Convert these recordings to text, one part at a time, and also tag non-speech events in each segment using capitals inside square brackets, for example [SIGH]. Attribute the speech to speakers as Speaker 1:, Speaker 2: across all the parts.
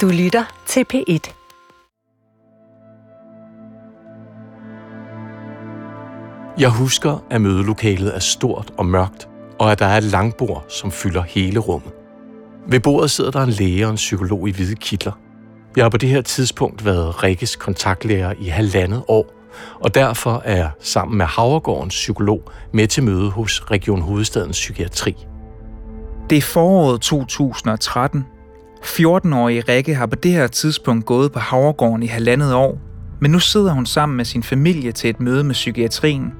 Speaker 1: Du lytter til P1.
Speaker 2: Jeg husker, at mødelokalet er stort og mørkt, og at der er et langbord, som fylder hele rummet. Ved bordet sidder der en læge og en psykolog i hvide kitler. Jeg har på det her tidspunkt været Rikkes kontaktlærer i halvandet år, og derfor er jeg sammen med Havregårdens psykolog med til møde hos Region Hovedstadens Psykiatri.
Speaker 3: Det er foråret 2013. 14-årige Rikke har på det her tidspunkt gået på Havregården i halvandet år, men nu sidder hun sammen med sin familie til et møde med psykiatrien.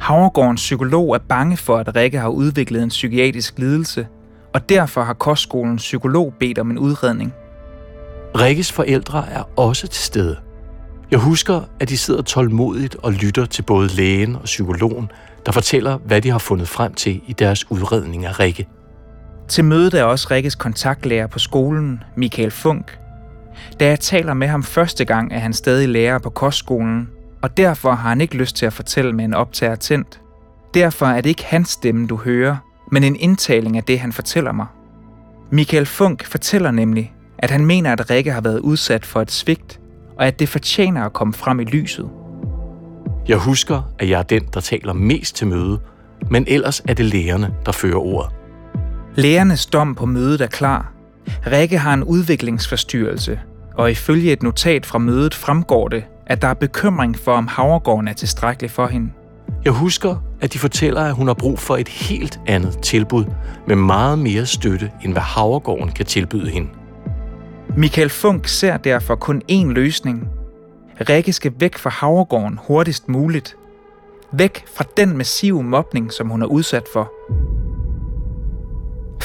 Speaker 3: Havregårdens psykolog er bange for, at Rikke har udviklet en psykiatrisk lidelse, og derfor har kostskolens psykolog bedt om en udredning.
Speaker 2: Rikkes forældre er også til stede. Jeg husker, at de sidder tålmodigt og lytter til både lægen og psykologen, der fortæller, hvad de har fundet frem til i deres udredning af Rikke.
Speaker 3: Til mødet er også Rikkes kontaktlærer på skolen, Michael Funk. Da jeg taler med ham første gang, er han stadig lærer på kostskolen, og derfor har han ikke lyst til at fortælle med en optager tændt. Derfor er det ikke hans stemme, du hører, men en indtaling af det, han fortæller mig. Michael Funk fortæller nemlig, at han mener, at Rikke har været udsat for et svigt, og at det fortjener at komme frem i lyset.
Speaker 2: Jeg husker, at jeg er den, der taler mest til møde, men ellers er det lægerne, der fører ordet.
Speaker 3: Lægernes dom på mødet er klar. Rikke har en udviklingsforstyrrelse, og ifølge et notat fra mødet fremgår det, at der er bekymring for, om Havregården er tilstrækkelig for hende.
Speaker 2: Jeg husker, at de fortæller, at hun har brug for et helt andet tilbud med meget mere støtte, end hvad Havregården kan tilbyde hende.
Speaker 3: Michael Funk ser derfor kun én løsning. Rikke skal væk fra Havregården hurtigst muligt. Væk fra den massive mobning, som hun er udsat for.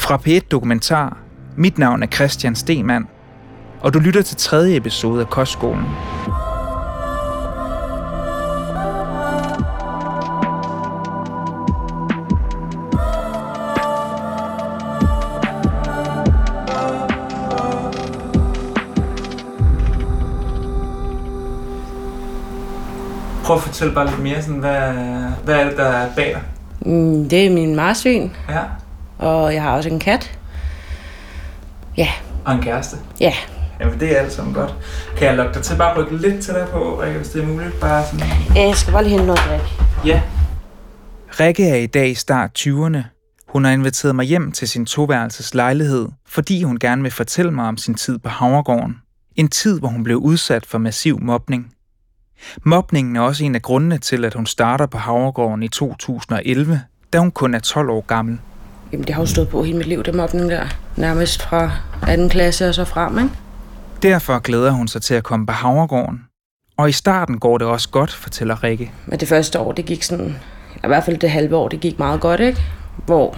Speaker 3: Fra P1 Dokumentar. Mit navn er Christian Stemann, og du lytter til tredje episode af Kostskolen. Prøv at fortælle bare lidt mere, sådan, hvad, hvad er det, der er bag dig?
Speaker 4: Mm, Det er min marsvin,
Speaker 3: Ja,
Speaker 4: og jeg har også en kat. Ja,
Speaker 3: og en kæreste.
Speaker 4: ja.
Speaker 3: Jamen, det er alt sammen godt. Kan jeg lokke dig til bare at rykke lidt til dig på, Rikke, hvis det er muligt? Bare sådan...
Speaker 4: Jeg skal bare lige hente noget drik.
Speaker 3: Ja. Rikke er i dag start 20'erne. Hun har inviteret mig hjem til sin toværelses lejlighed, fordi hun gerne vil fortælle mig om sin tid på Havregården. En tid, hvor hun blev udsat for massiv mobning. Mobningen er også en af grundene til, at hun starter på Havregården i 2011, da hun kun er 12 år gammel.
Speaker 4: Jamen, det har jo stået på hele mit liv, det mobning der. Nærmest fra 2. klasse og så frem, ikke?
Speaker 3: Derfor glæder hun sig til at komme på Havregården. Og i starten går det også godt, fortæller Rikke.
Speaker 4: Men det første år, det gik sådan... I hvert fald det halve år, det gik meget godt, ikke? Hvor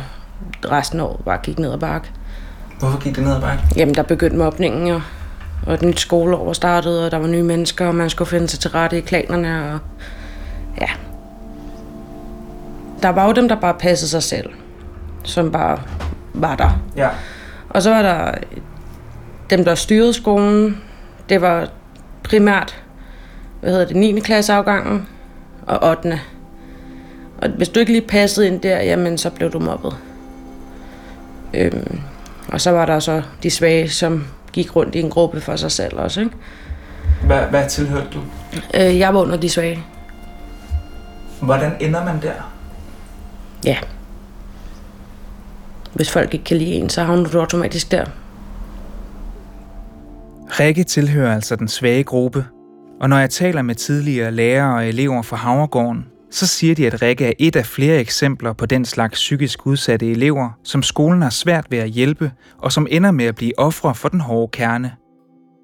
Speaker 4: resten af året bare gik ned ad bakke.
Speaker 3: Hvorfor gik det ned ad bakke?
Speaker 4: Jamen, der begyndte mobningen, og, og et nyt skoleår var startet, og der var nye mennesker, og man skulle finde sig til rette i klanerne, og ja. Der var jo dem, der bare passede sig selv, som bare var der.
Speaker 3: Ja.
Speaker 4: Og så var der dem, der styrede skolen. Det var primært, hvad hedder det, 9. klasse afgangen og 8. Og hvis du ikke lige passede ind der, jamen så blev du mobbet. Øhm, og så var der så de svage, som gik rundt i en gruppe for sig selv også, ikke?
Speaker 3: Hvad, hvad tilhørte du?
Speaker 4: Øh, jeg var under de svage.
Speaker 3: Hvordan ender man der?
Speaker 4: Ja. Hvis folk ikke kan lide en, så havner du automatisk der.
Speaker 3: Rikke tilhører altså den svage gruppe, og når jeg taler med tidligere lærere og elever fra Havregården, så siger de, at Rikke er et af flere eksempler på den slags psykisk udsatte elever, som skolen har svært ved at hjælpe, og som ender med at blive ofre for den hårde kerne.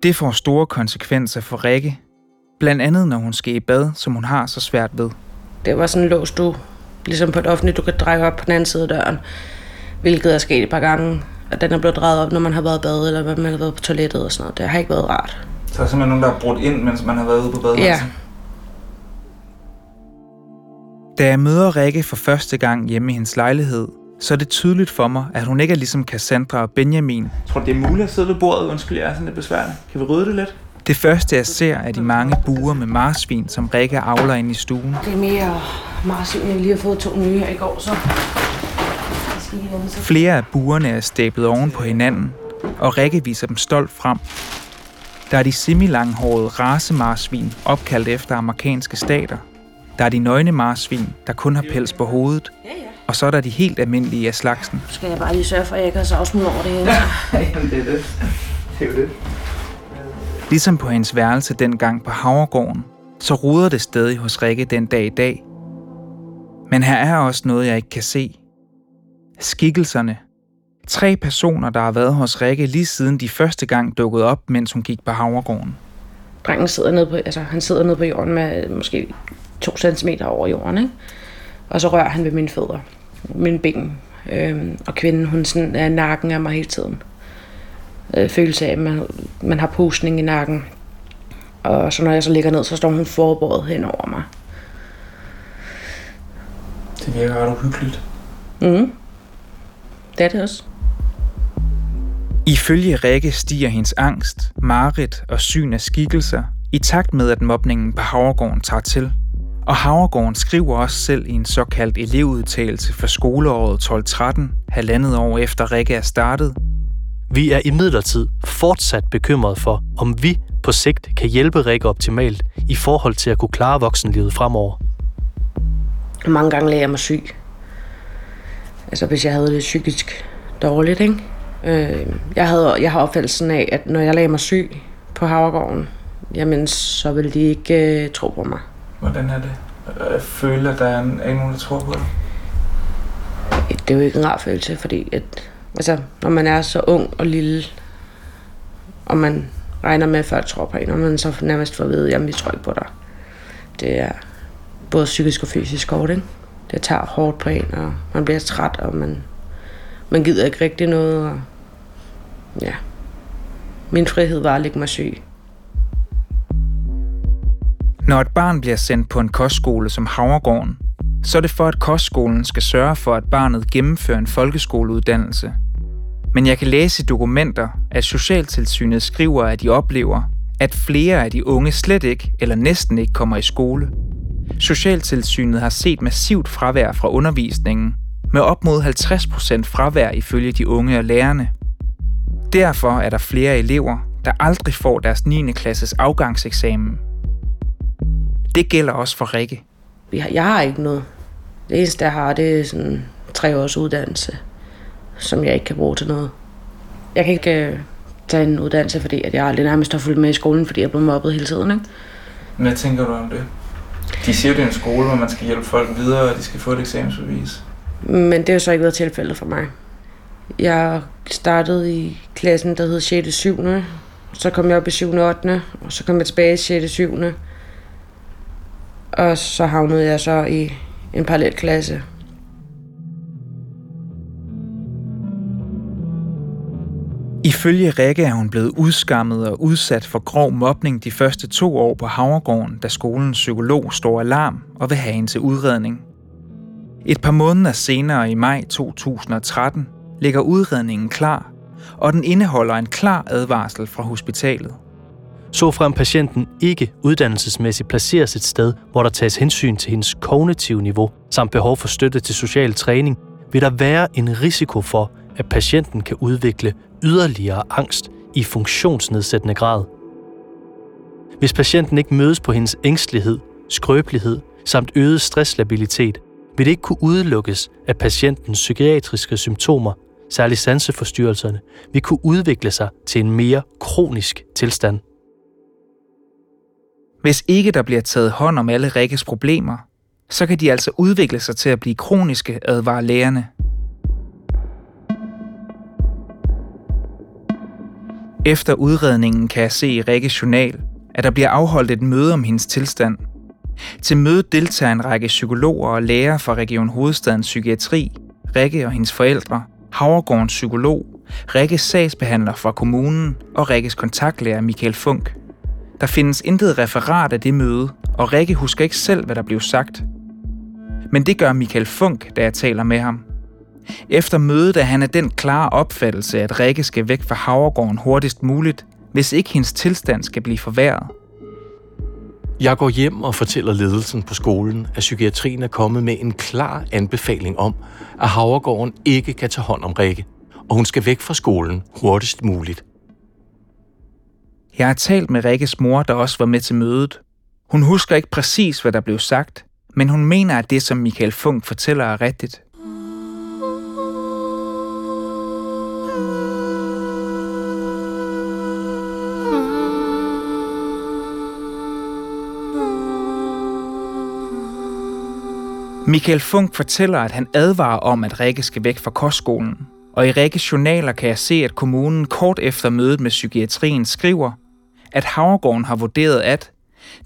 Speaker 3: Det får store konsekvenser for Rikke, blandt andet når hun skal i bad, som hun har så svært ved.
Speaker 4: Det var sådan en lås, du ligesom på et offentligt, du kan dreje op på den anden side af døren. Hvilket er sket et par gange. At den er blevet drejet op, når man har været i bad, eller når man har været på toilettet og sådan noget. Det har ikke været rart.
Speaker 3: Så er simpelthen nogen, der har brudt ind, mens man har været ude på
Speaker 4: Ja.
Speaker 3: Da jeg møder Rikke for første gang hjemme i hendes lejlighed, så er det tydeligt for mig, at hun ikke er ligesom Cassandra og Benjamin. Jeg tror, det er muligt at sidde ved bordet. Undskyld, jeg er sådan lidt besværlig. Kan vi rydde det lidt? Det første, jeg ser, er de mange buer med marsvin, som Rikke avler ind i stuen.
Speaker 4: Det er mere marsvin. Jeg lige har fået to nye her i går, så... Jeg skal lige vende sig.
Speaker 3: Flere af buerne er stablet oven på hinanden, og Rikke viser dem stolt frem. Der er de semilanghårede racemarsvin, opkaldt efter amerikanske stater. Der er de nøgne marsvin, der kun har pels på hovedet. Og så er der de helt almindelige af slagsen.
Speaker 4: Skal jeg bare lige sørge for, at jeg ikke har savsmuld over det hele? [LAUGHS]
Speaker 3: Jamen, det er det. Det er det. Ligesom på hendes værelse dengang på Havregården, så ruder det stadig hos Rikke den dag i dag. Men her er også noget, jeg ikke kan se. Skikkelserne. Tre personer, der har været hos Rikke lige siden de første gang dukkede op, mens hun gik på Havregården.
Speaker 4: Drengen sidder nede på, altså, han sidder nede på jorden med måske to centimeter over jorden, ikke? Og så rører han ved mine fødder, mine ben. Øhm, og kvinden, hun sådan er nakken af mig hele tiden. Øh, følelse af, at man, man har pusning i nakken. Og så når jeg så ligger ned, så står hun forbåret hen over mig.
Speaker 3: Det virker ret uhyggeligt.
Speaker 4: Mm. Det er det også.
Speaker 3: Ifølge Rikke stiger hendes angst, mareridt og syn af skikkelser i takt med, at mobningen på Havregården tager til. Og Havregården skriver også selv i en såkaldt elevudtalelse for skoleåret 12-13, halvandet år efter Rikke er startet.
Speaker 1: Vi er imidlertid fortsat bekymret for, om vi på sigt kan hjælpe Rikke optimalt i forhold til at kunne klare voksenlivet fremover.
Speaker 4: Mange gange lagde jeg mig syg. Altså hvis jeg havde det psykisk dårligt, ikke? Øh, jeg, havde, jeg har opfattelsen af, at når jeg lagde mig syg på Havregården, jamen så ville de ikke øh, tro på mig.
Speaker 3: Hvordan er det? Jeg føler, at der er, en, er nogen, der tror på dig.
Speaker 4: Det er jo ikke en rar følelse, fordi at, altså, når man er så ung og lille, og man regner med, at folk tror på en, og man så nærmest får at vide, jamen vi tror ikke på dig. Det er både psykisk og fysisk hårdt, ikke? Det tager hårdt på en, og man bliver træt, og man, man gider ikke rigtig noget, og ja. Min frihed var at ligge mig syg.
Speaker 3: Når et barn bliver sendt på en kostskole som Havregården, så er det for, at kostskolen skal sørge for, at barnet gennemfører en folkeskoleuddannelse. Men jeg kan læse i dokumenter, at Socialtilsynet skriver, at de oplever, at flere af de unge slet ikke eller næsten ikke kommer i skole. Socialtilsynet har set massivt fravær fra undervisningen, med op mod 50% fravær ifølge de unge og lærerne. Derfor er der flere elever, der aldrig får deres 9. klasses afgangseksamen. Det gælder også for Rikke.
Speaker 4: Jeg har ikke noget. Det eneste, jeg har, det er sådan tre års uddannelse, som jeg ikke kan bruge til noget. Jeg kan ikke øh, tage en uddannelse, fordi at jeg aldrig nærmest har fulgt med i skolen, fordi jeg er blevet mobbet hele tiden. Ikke?
Speaker 3: Hvad tænker du om det? De siger, det er en skole, hvor man skal hjælpe folk videre, og de skal få et eksamensbevis.
Speaker 4: Men det har så ikke været tilfældet for mig. Jeg startede i klassen, der hed 6. 7. Så kom jeg op i 7. og 8. Og så kom jeg tilbage i 6. 7. Og så havnede jeg så i en parallel
Speaker 3: Ifølge Rikke er hun blevet udskammet og udsat for grov mobning de første to år på Havregården, da skolens psykolog står alarm og vil have hende til udredning. Et par måneder senere i maj 2013 ligger udredningen klar, og den indeholder en klar advarsel fra hospitalet.
Speaker 1: Så frem patienten ikke uddannelsesmæssigt placeres et sted, hvor der tages hensyn til hendes kognitive niveau samt behov for støtte til social træning, vil der være en risiko for, at patienten kan udvikle yderligere angst i funktionsnedsættende grad. Hvis patienten ikke mødes på hendes ængstelighed, skrøbelighed samt øget stresslabilitet, vil det ikke kunne udelukkes, at patientens psykiatriske symptomer, særligt sanseforstyrrelserne, vil kunne udvikle sig til en mere kronisk tilstand.
Speaker 3: Hvis ikke der bliver taget hånd om alle Rikkes problemer, så kan de altså udvikle sig til at blive kroniske, advarer lægerne. Efter udredningen kan jeg se i Rikkes journal, at der bliver afholdt et møde om hendes tilstand. Til mødet deltager en række psykologer og læger fra Region Hovedstadens Psykiatri, Rikke og hendes forældre, Havregårdens psykolog, Rikkes sagsbehandler fra kommunen og Rikkes kontaktlærer Michael Funk. Der findes intet referat af det møde, og Rikke husker ikke selv, hvad der blev sagt. Men det gør Michael Funk, da jeg taler med ham. Efter mødet er han af den klare opfattelse, at Rikke skal væk fra Havregården hurtigst muligt, hvis ikke hendes tilstand skal blive forværret.
Speaker 2: Jeg går hjem og fortæller ledelsen på skolen, at psykiatrien er kommet med en klar anbefaling om, at Havregården ikke kan tage hånd om Rikke, og hun skal væk fra skolen hurtigst muligt.
Speaker 3: Jeg har talt med Rikkes mor, der også var med til mødet. Hun husker ikke præcis, hvad der blev sagt, men hun mener, at det, som Michael Funk fortæller, er rigtigt. Michael Funk fortæller, at han advarer om, at Rikke skal væk fra kostskolen. Og i Rikkes journaler kan jeg se, at kommunen kort efter mødet med psykiatrien skriver, at Havregården har vurderet, at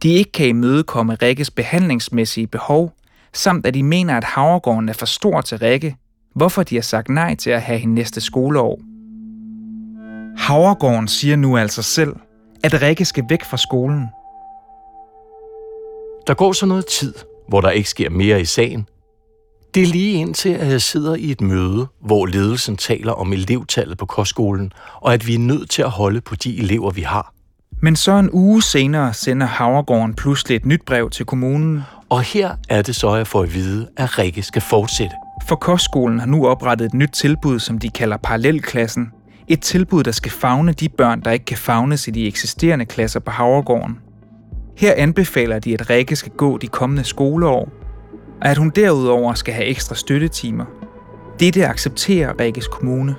Speaker 3: de ikke kan imødekomme Rikkes behandlingsmæssige behov, samt at de mener, at Havregården er for stor til Rikke, hvorfor de har sagt nej til at have hende næste skoleår. Havregården siger nu altså selv, at Rikke skal væk fra skolen.
Speaker 2: Der går så noget tid, hvor der ikke sker mere i sagen. Det er lige indtil, at jeg sidder i et møde, hvor ledelsen taler om elevtallet på kostskolen, og at vi er nødt til at holde på de elever, vi har.
Speaker 3: Men så en uge senere sender Havregården pludselig et nyt brev til kommunen.
Speaker 2: Og her er det så, at jeg får at vide, at Rikke skal fortsætte.
Speaker 3: For kostskolen har nu oprettet et nyt tilbud, som de kalder parallelklassen. Et tilbud, der skal fagne de børn, der ikke kan fagnes i de eksisterende klasser på Havregården. Her anbefaler de, at Rikke skal gå de kommende skoleår, og at hun derudover skal have ekstra støttetimer. Dette accepterer Rikkes kommune.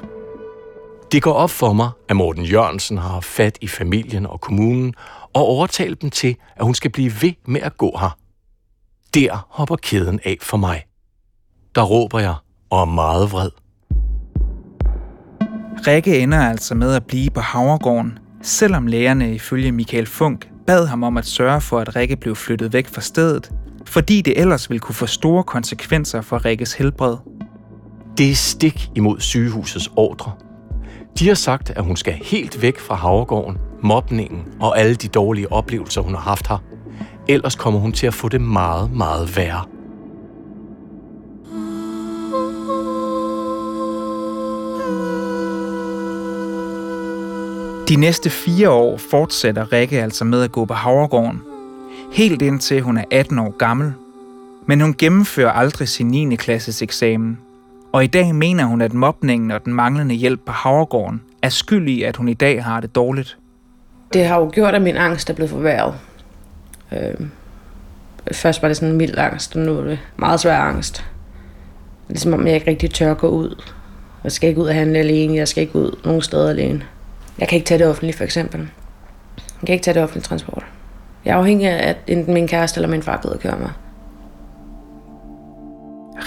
Speaker 2: Det går op for mig, at Morten Jørgensen har haft fat i familien og kommunen og overtalt dem til, at hun skal blive ved med at gå her. Der hopper kæden af for mig. Der råber jeg og er meget vred.
Speaker 3: Rikke ender altså med at blive på Havregården, selvom lægerne ifølge Michael Funk bad ham om at sørge for, at Rikke blev flyttet væk fra stedet, fordi det ellers ville kunne få store konsekvenser for Rikkes helbred.
Speaker 2: Det er stik imod sygehusets ordre. De har sagt, at hun skal helt væk fra Havregården, mobningen og alle de dårlige oplevelser, hun har haft her. Ellers kommer hun til at få det meget, meget værre.
Speaker 3: De næste fire år fortsætter Rikke altså med at gå på Havregården. Helt indtil hun er 18 år gammel. Men hun gennemfører aldrig sin 9. klasses eksamen. Og i dag mener hun, at mobningen og den manglende hjælp på Havregården er skyld i, at hun i dag har det dårligt.
Speaker 4: Det har jo gjort, at min angst er blevet forværret. Øh, først var det sådan en mild angst, og nu er det meget svær angst. Ligesom om jeg ikke rigtig tør gå ud. Jeg skal ikke ud og handle alene, jeg skal ikke ud nogen steder alene. Jeg kan ikke tage det offentligt, for eksempel. Jeg kan ikke tage det offentlige transport. Jeg er afhængig af, at enten min kæreste eller min far gider køre mig.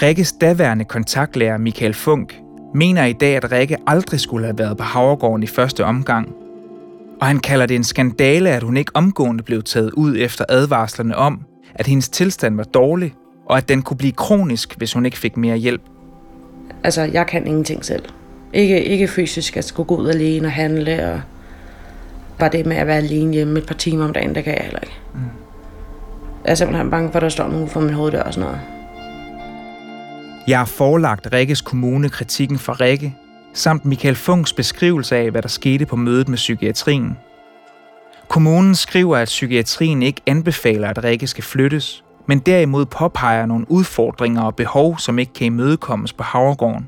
Speaker 3: Rikkes daværende kontaktlærer Michael Funk mener i dag, at Rikke aldrig skulle have været på Havregården i første omgang. Og han kalder det en skandale, at hun ikke omgående blev taget ud efter advarslerne om, at hendes tilstand var dårlig, og at den kunne blive kronisk, hvis hun ikke fik mere hjælp.
Speaker 4: Altså, jeg kan ingenting selv. Ikke, ikke fysisk at skulle gå ud alene og handle, og bare det med at være alene hjemme et par timer om dagen, det kan jeg heller ikke. Mm. Jeg er simpelthen bange for, at der står nogen for min hoveddør og sådan noget.
Speaker 3: Jeg har forelagt Rikkes kommune kritikken fra Rikke, samt Michael Funks beskrivelse af, hvad der skete på mødet med psykiatrien. Kommunen skriver, at psykiatrien ikke anbefaler, at Rikke skal flyttes, men derimod påpeger nogle udfordringer og behov, som ikke kan imødekommes på Havregården.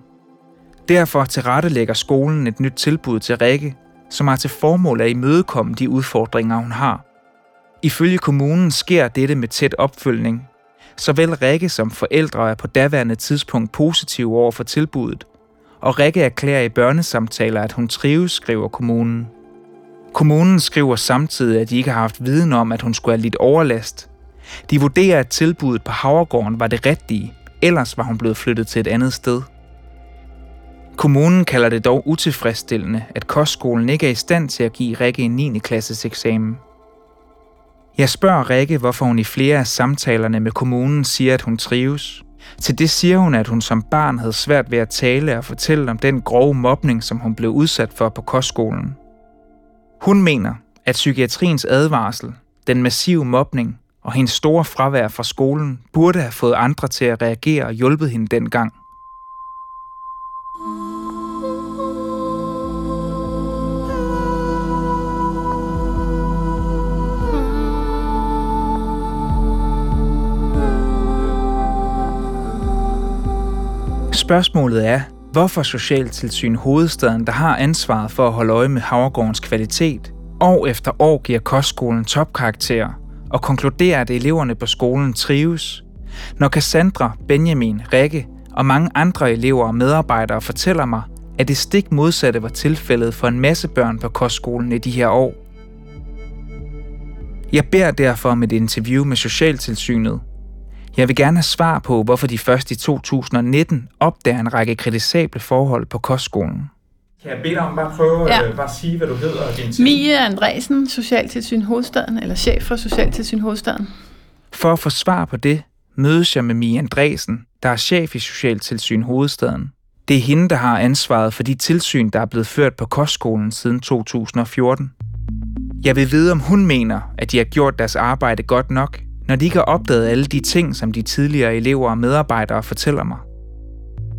Speaker 3: Derfor tilrettelægger skolen et nyt tilbud til Rikke, som har til formål at imødekomme de udfordringer, hun har. Ifølge kommunen sker dette med tæt opfølgning. Såvel Rikke som forældre er på daværende tidspunkt positive over for tilbuddet, og Rikke erklærer i børnesamtaler, at hun trives, skriver kommunen. Kommunen skriver samtidig, at de ikke har haft viden om, at hun skulle have lidt overlast. De vurderer, at tilbuddet på Havregården var det rigtige, ellers var hun blevet flyttet til et andet sted. Kommunen kalder det dog utilfredsstillende, at kostskolen ikke er i stand til at give Rikke en 9. klasses eksamen. Jeg spørger Rikke, hvorfor hun i flere af samtalerne med kommunen siger, at hun trives. Til det siger hun, at hun som barn havde svært ved at tale og fortælle om den grove mobning, som hun blev udsat for på kostskolen. Hun mener, at psykiatriens advarsel, den massive mobning og hendes store fravær fra skolen burde have fået andre til at reagere og hjulpet hende dengang – Spørgsmålet er, hvorfor Socialtilsyn Hovedstaden, der har ansvaret for at holde øje med Havregårdens kvalitet, år efter år giver kostskolen topkarakterer og konkluderer, at eleverne på skolen trives. Når Cassandra, Benjamin, Rikke og mange andre elever og medarbejdere fortæller mig, at det stik modsatte var tilfældet for en masse børn på kostskolen i de her år. Jeg beder derfor om et interview med Socialtilsynet. Jeg vil gerne have svar på, hvorfor de først i 2019 opdager en række kritisable forhold på kostskolen. Kan jeg bede dig om bare at prøve ja. øh, bare sige, hvad du hedder og din
Speaker 5: Mie Andresen, Socialtilsyn Hovedstaden, eller chef for Socialtilsyn Hovedstaden.
Speaker 3: For at få svar på det, mødes jeg med Mie Andresen, der er chef i Socialtilsyn Hovedstaden. Det er hende, der har ansvaret for de tilsyn, der er blevet ført på kostskolen siden 2014. Jeg vil vide, om hun mener, at de har gjort deres arbejde godt nok, når de ikke har opdaget alle de ting, som de tidligere elever og medarbejdere fortæller mig.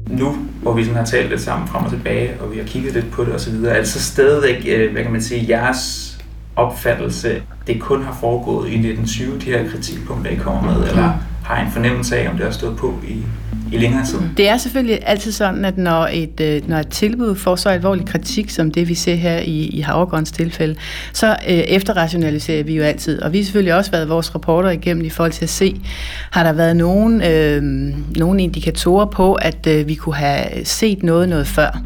Speaker 3: Nu, hvor vi sådan har talt lidt sammen frem og tilbage, og vi har kigget lidt på det osv., er det så stadigvæk, øh, hvad kan man sige, jeres opfattelse, det kun har foregået i 1920, de her kritikpunkter, I kommer med, eller har I en fornemmelse af, om det har stået på i i længere tid.
Speaker 5: Det er selvfølgelig altid sådan, at når et, øh, når et tilbud får så alvorlig kritik, som det vi ser her i, i Havregårdens tilfælde, så øh, efterrationaliserer vi jo altid. Og vi har selvfølgelig også været vores rapporter igennem i forhold til at se, har der været nogen, øh, nogle indikatorer på, at øh, vi kunne have set noget noget før.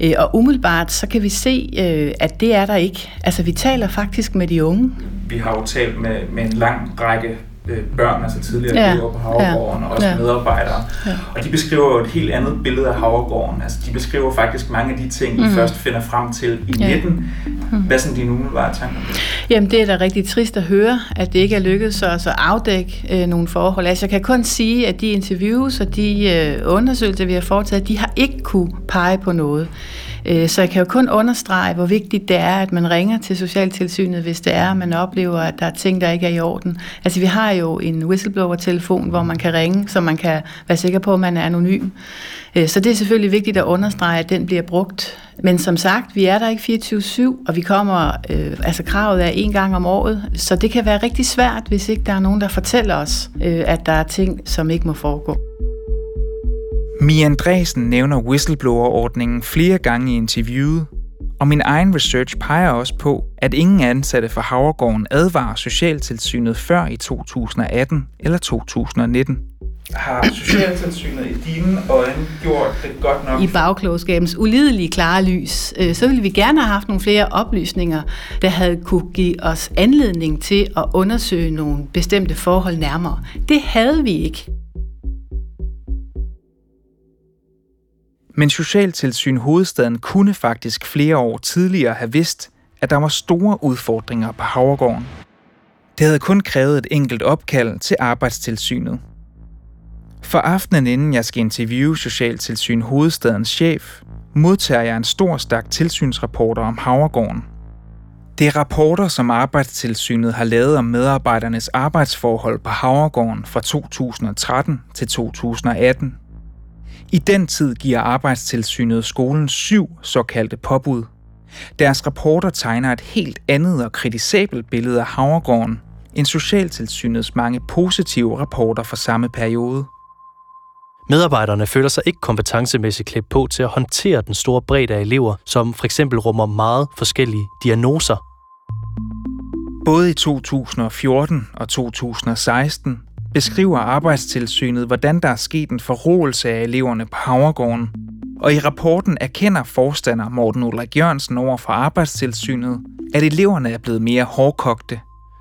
Speaker 5: Øh, og umiddelbart, så kan vi se, øh, at det er der ikke. Altså, vi taler faktisk med de unge.
Speaker 3: Vi har jo talt med, med en lang række øh, børn, altså tidligere ja. elever på Havregården, ja. og også ja. medarbejdere. Ja. Og de beskriver jo et helt andet billede af Havregården. Altså, de beskriver faktisk mange af de ting, mm. I først finder frem til i ja. 19. Mm. Hvad sådan dine umiddelbare tanker?
Speaker 5: Jamen, det er da rigtig trist at høre, at det ikke er lykkedes os at afdække øh, nogle forhold. Altså, jeg kan kun sige, at de interviews og de øh, undersøgelser, vi har foretaget, de har ikke kunne pege på noget. Øh, så jeg kan jo kun understrege, hvor vigtigt det er, at man ringer til Socialtilsynet, hvis det er, at man oplever, at der er ting, der ikke er i orden. Altså vi har jo en whistleblower-telefon, hvor man kan ringe, så man kan være sikker på, at man er anonym. Øh, så det er selvfølgelig vigtigt at understrege, at den bliver brugt. Men som sagt, vi er der ikke 24-7, og vi kommer, øh, altså kravet er en gang om året, så det kan være rigtig svært, hvis ikke der er nogen, der fortæller os, øh, at der er ting, som ikke må foregå.
Speaker 3: Mia Andresen nævner whistleblower-ordningen flere gange i interviewet, og min egen research peger også på, at ingen ansatte for Havregården advarer Socialtilsynet før i 2018 eller 2019. Har Socialtilsynet i dine øjne gjort det godt nok?
Speaker 5: I bagklogskabens ulidelige klare lys, øh, så ville vi gerne have haft nogle flere oplysninger, der havde kunne give os anledning til at undersøge nogle bestemte forhold nærmere. Det havde vi ikke.
Speaker 3: Men Socialtilsyn Hovedstaden kunne faktisk flere år tidligere have vidst, at der var store udfordringer på Havregården. Det havde kun krævet et enkelt opkald til arbejdstilsynet. For aftenen inden jeg skal interviewe Socialtilsyn Hovedstadens chef, modtager jeg en stor stak tilsynsrapporter om Havregården. Det er rapporter, som Arbejdstilsynet har lavet om medarbejdernes arbejdsforhold på Havregården fra 2013 til 2018. I den tid giver Arbejdstilsynet skolen syv såkaldte påbud. Deres rapporter tegner et helt andet og kritisabelt billede af Havregården end Socialtilsynets mange positive rapporter fra samme periode.
Speaker 1: Medarbejderne føler sig ikke kompetencemæssigt klædt på til at håndtere den store bredde af elever, som for eksempel rummer meget forskellige diagnoser.
Speaker 3: Både i 2014 og 2016 beskriver Arbejdstilsynet, hvordan der er sket en forrådelse af eleverne på Havregården. Og i rapporten erkender forstander Morten Ulrik Jørgensen over for Arbejdstilsynet, at eleverne er blevet mere hårdkogte.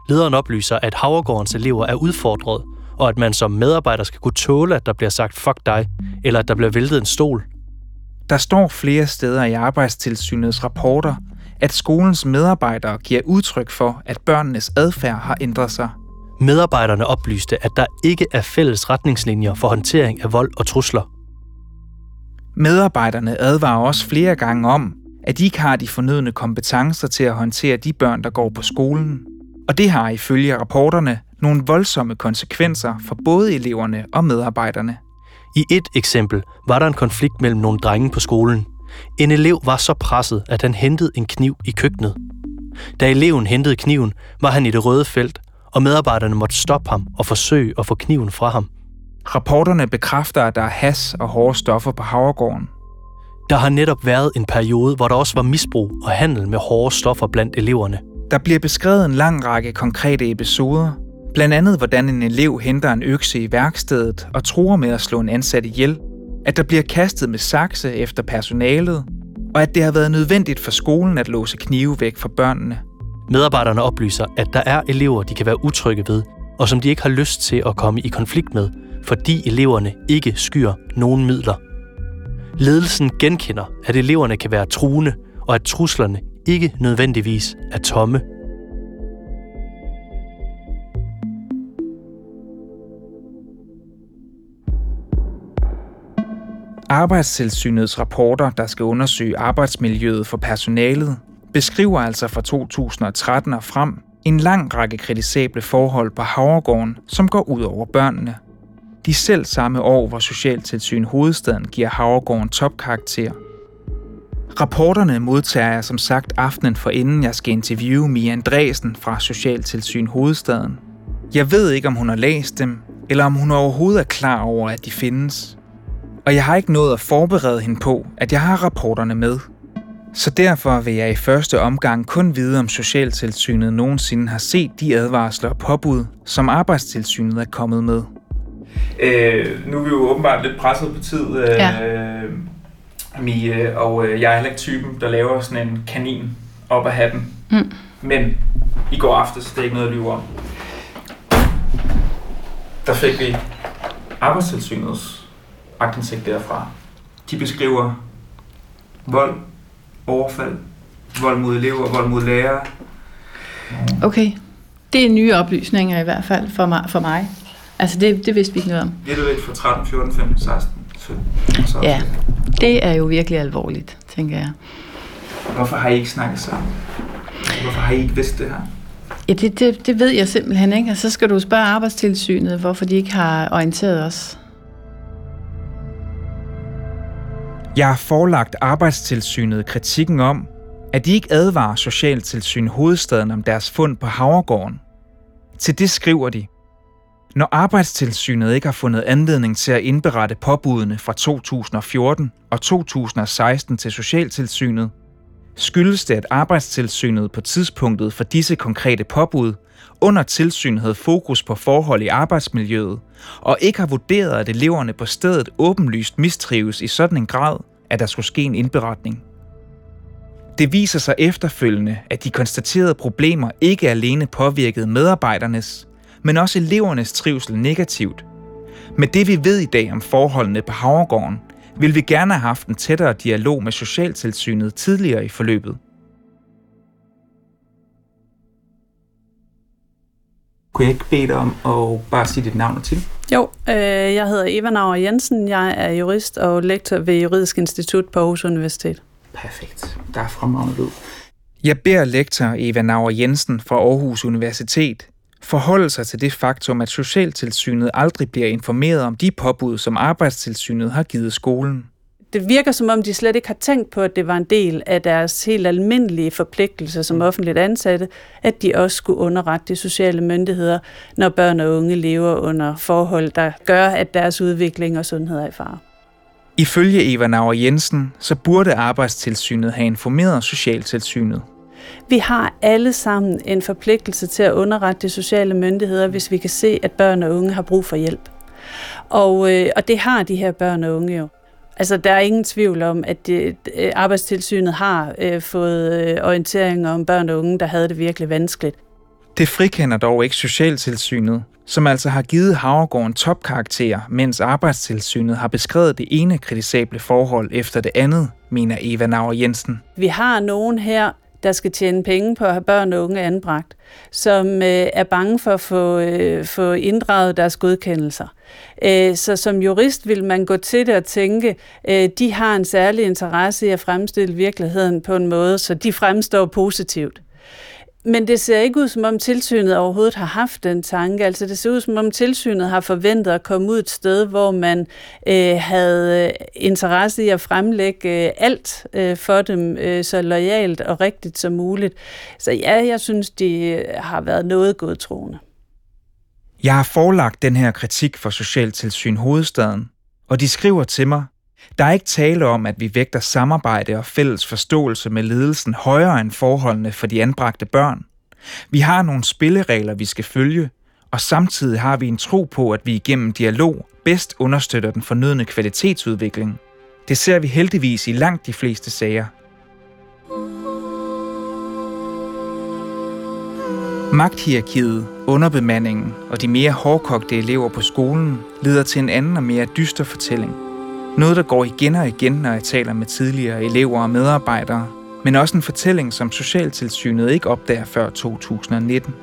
Speaker 1: Lederen oplyser, at Havregårdens elever er udfordret, og at man som medarbejder skal kunne tåle, at der bliver sagt fuck dig, eller at der bliver væltet en stol.
Speaker 3: Der står flere steder i Arbejdstilsynets rapporter, at skolens medarbejdere giver udtryk for, at børnenes adfærd har ændret sig –
Speaker 1: Medarbejderne oplyste, at der ikke er fælles retningslinjer for håndtering af vold og trusler.
Speaker 3: Medarbejderne advarer også flere gange om, at de ikke har de fornødne kompetencer til at håndtere de børn, der går på skolen. Og det har ifølge rapporterne nogle voldsomme konsekvenser for både eleverne og medarbejderne.
Speaker 1: I et eksempel var der en konflikt mellem nogle drenge på skolen. En elev var så presset, at han hentede en kniv i køkkenet. Da eleven hentede kniven, var han i det røde felt, og medarbejderne måtte stoppe ham og forsøge at få kniven fra ham.
Speaker 3: Rapporterne bekræfter, at der er has og hårde stoffer på Havregården.
Speaker 1: Der har netop været en periode, hvor der også var misbrug og handel med hårde stoffer blandt eleverne.
Speaker 3: Der bliver beskrevet en lang række konkrete episoder, blandt andet hvordan en elev henter en økse i værkstedet og tror med at slå en ansat ihjel, at der bliver kastet med sakse efter personalet, og at det har været nødvendigt for skolen at låse knive væk fra børnene.
Speaker 1: Medarbejderne oplyser, at der er elever, de kan være utrygge ved, og som de ikke har lyst til at komme i konflikt med, fordi eleverne ikke skyer nogen midler. Ledelsen genkender, at eleverne kan være truende, og at truslerne ikke nødvendigvis er tomme.
Speaker 3: Arbejdstilsynets rapporter, der skal undersøge arbejdsmiljøet for personalet, beskriver altså fra 2013 og frem en lang række kritisable forhold på Havregården, som går ud over børnene. De selv samme år, hvor Socialtilsyn Hovedstaden giver Havregården topkarakter. Rapporterne modtager jeg som sagt aftenen for inden jeg skal interviewe Mia Andresen fra Socialtilsyn Hovedstaden. Jeg ved ikke, om hun har læst dem, eller om hun overhovedet er klar over, at de findes. Og jeg har ikke nået at forberede hende på, at jeg har rapporterne med – så derfor vil jeg i første omgang kun vide, om Socialtilsynet nogensinde har set de advarsler og påbud, som Arbejdstilsynet er kommet med.
Speaker 6: Øh, nu er vi jo åbenbart lidt presset på tid, øh, ja. Mie, og øh, jeg er heller ikke typen, der laver sådan en kanin op af hatten. Mm. Men i går aftes, det er ikke noget at lyve om, der fik vi Arbejdstilsynets agtindsigt derfra. De beskriver vold overfald, vold mod elever, vold mod lærere.
Speaker 5: Okay. Det er nye oplysninger i hvert fald for mig. For mig. Altså det, det vidste vi ikke noget om.
Speaker 6: Det er lidt for 13, 14, 15, 16, 17. Så
Speaker 5: ja, det er jo virkelig alvorligt, tænker jeg.
Speaker 6: Hvorfor har I ikke snakket sammen? Hvorfor har I ikke vidst det her?
Speaker 5: Ja, det, det, det ved jeg simpelthen ikke. Og så skal du spørge arbejdstilsynet, hvorfor de ikke har orienteret os.
Speaker 3: Jeg har forelagt arbejdstilsynet kritikken om, at de ikke advarer Socialtilsyn hovedstaden om deres fund på Havregården. Til det skriver de, når arbejdstilsynet ikke har fundet anledning til at indberette påbudene fra 2014 og 2016 til Socialtilsynet, skyldes det, at arbejdstilsynet på tidspunktet for disse konkrete påbud under tilsyn havde fokus på forhold i arbejdsmiljøet, og ikke har vurderet, at eleverne på stedet åbenlyst mistrives i sådan en grad, at der skulle ske en indberetning. Det viser sig efterfølgende, at de konstaterede problemer ikke alene påvirkede medarbejdernes, men også elevernes trivsel negativt. Med det vi ved i dag om forholdene på Havregården, vil vi gerne have haft en tættere dialog med Socialtilsynet tidligere i forløbet.
Speaker 6: Kunne jeg ikke bede dig om at bare sige dit navn og til?
Speaker 7: Jo, øh, jeg hedder Eva Nauer Jensen. Jeg er jurist og lektor ved Juridisk Institut på Aarhus Universitet.
Speaker 6: Perfekt. Der er fremragende lyd.
Speaker 3: Jeg beder lektor Eva Nauer Jensen fra Aarhus Universitet forholde sig til det faktum, at Socialtilsynet aldrig bliver informeret om de påbud, som Arbejdstilsynet har givet skolen
Speaker 7: det virker som om, de slet ikke har tænkt på, at det var en del af deres helt almindelige forpligtelser som offentligt ansatte, at de også skulle underrette de sociale myndigheder, når børn og unge lever under forhold, der gør, at deres udvikling og sundhed er i fare.
Speaker 3: Ifølge Eva Nauer Jensen, så burde Arbejdstilsynet have informeret Socialtilsynet.
Speaker 7: Vi har alle sammen en forpligtelse til at underrette de sociale myndigheder, hvis vi kan se, at børn og unge har brug for hjælp. Og, øh, og det har de her børn og unge jo. Altså, der er ingen tvivl om, at det, øh, arbejdstilsynet har øh, fået øh, orienteringer om børn og unge, der havde det virkelig vanskeligt.
Speaker 3: Det frikender dog ikke Socialtilsynet, som altså har givet Havregården topkarakter, mens Arbejdstilsynet har beskrevet det ene kritisable forhold efter det andet, mener Eva Nauer Jensen.
Speaker 7: Vi har nogen her, der skal tjene penge på at have børn og unge anbragt, som øh, er bange for at få, øh, få inddraget deres godkendelser. Øh, så som jurist vil man gå til det og tænke, øh, de har en særlig interesse i at fremstille virkeligheden på en måde, så de fremstår positivt. Men det ser ikke ud, som om tilsynet overhovedet har haft den tanke. Altså det ser ud, som om tilsynet har forventet at komme ud et sted, hvor man øh, havde øh, interesse i at fremlægge øh, alt øh, for dem øh, så lojalt og rigtigt som muligt. Så ja, jeg synes, de øh, har været noget godtroende.
Speaker 3: Jeg har forelagt den her kritik for Socialtilsyn Hovedstaden, og de skriver til mig, der er ikke tale om, at vi vægter samarbejde og fælles forståelse med ledelsen højere end forholdene for de anbragte børn. Vi har nogle spilleregler, vi skal følge, og samtidig har vi en tro på, at vi igennem dialog bedst understøtter den fornødne kvalitetsudvikling. Det ser vi heldigvis i langt de fleste sager. Magthierarkiet, underbemandingen og de mere hårdkogte elever på skolen leder til en anden og mere dyster fortælling. Noget, der går igen og igen, når jeg taler med tidligere elever og medarbejdere, men også en fortælling, som Socialtilsynet ikke opdager før 2019.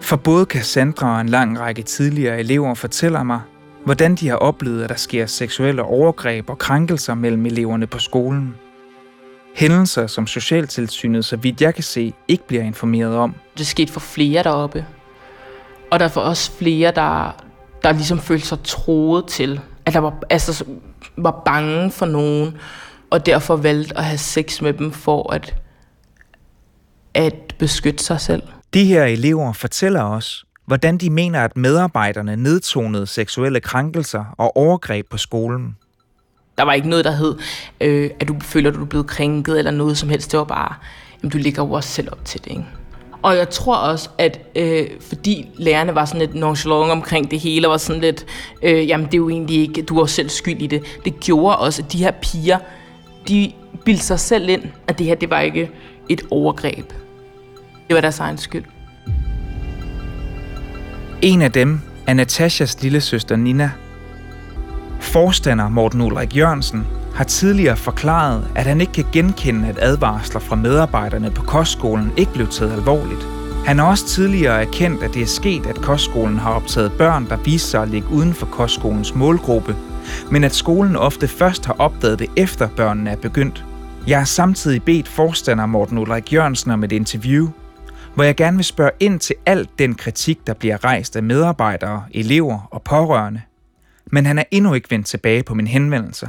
Speaker 3: For både Cassandra og en lang række tidligere elever fortæller mig, hvordan de har oplevet, at der sker seksuelle overgreb og krænkelser mellem eleverne på skolen. Hændelser, som Socialtilsynet, så vidt jeg kan se, ikke bliver informeret om.
Speaker 8: Det skete for flere deroppe. Og der var også flere, der, der ligesom følte sig troet til, at der var, altså, var bange for nogen, og derfor valgte at have sex med dem for at, at beskytte sig selv.
Speaker 3: De her elever fortæller os, hvordan de mener, at medarbejderne nedtonede seksuelle krænkelser og overgreb på skolen.
Speaker 8: Der var ikke noget, der hed, øh, at du føler, at du er blevet krænket eller noget som helst. Det var bare, jamen, du ligger jo også selv op til det. Ikke? Og jeg tror også, at øh, fordi lærerne var sådan lidt nonchalant omkring det hele, og var sådan lidt, øh, jamen det er jo egentlig ikke, du er selv skyld i det. Det gjorde også, at de her piger, de bildte sig selv ind, at det her, det var ikke et overgreb. Det var deres egen skyld.
Speaker 3: En af dem er Natashas lille søster Nina. Forstander Morten Ulrik Jørgensen har tidligere forklaret, at han ikke kan genkende, at advarsler fra medarbejderne på kostskolen ikke blev taget alvorligt. Han har også tidligere erkendt, at det er sket, at kostskolen har optaget børn, der viser sig at ligge uden for kostskolens målgruppe, men at skolen ofte først har opdaget det efter børnene er begyndt. Jeg har samtidig bedt forstander Morten Ulrik Jørgensen om et interview, hvor jeg gerne vil spørge ind til alt den kritik, der bliver rejst af medarbejdere, elever og pårørende. Men han er endnu ikke vendt tilbage på min henvendelse.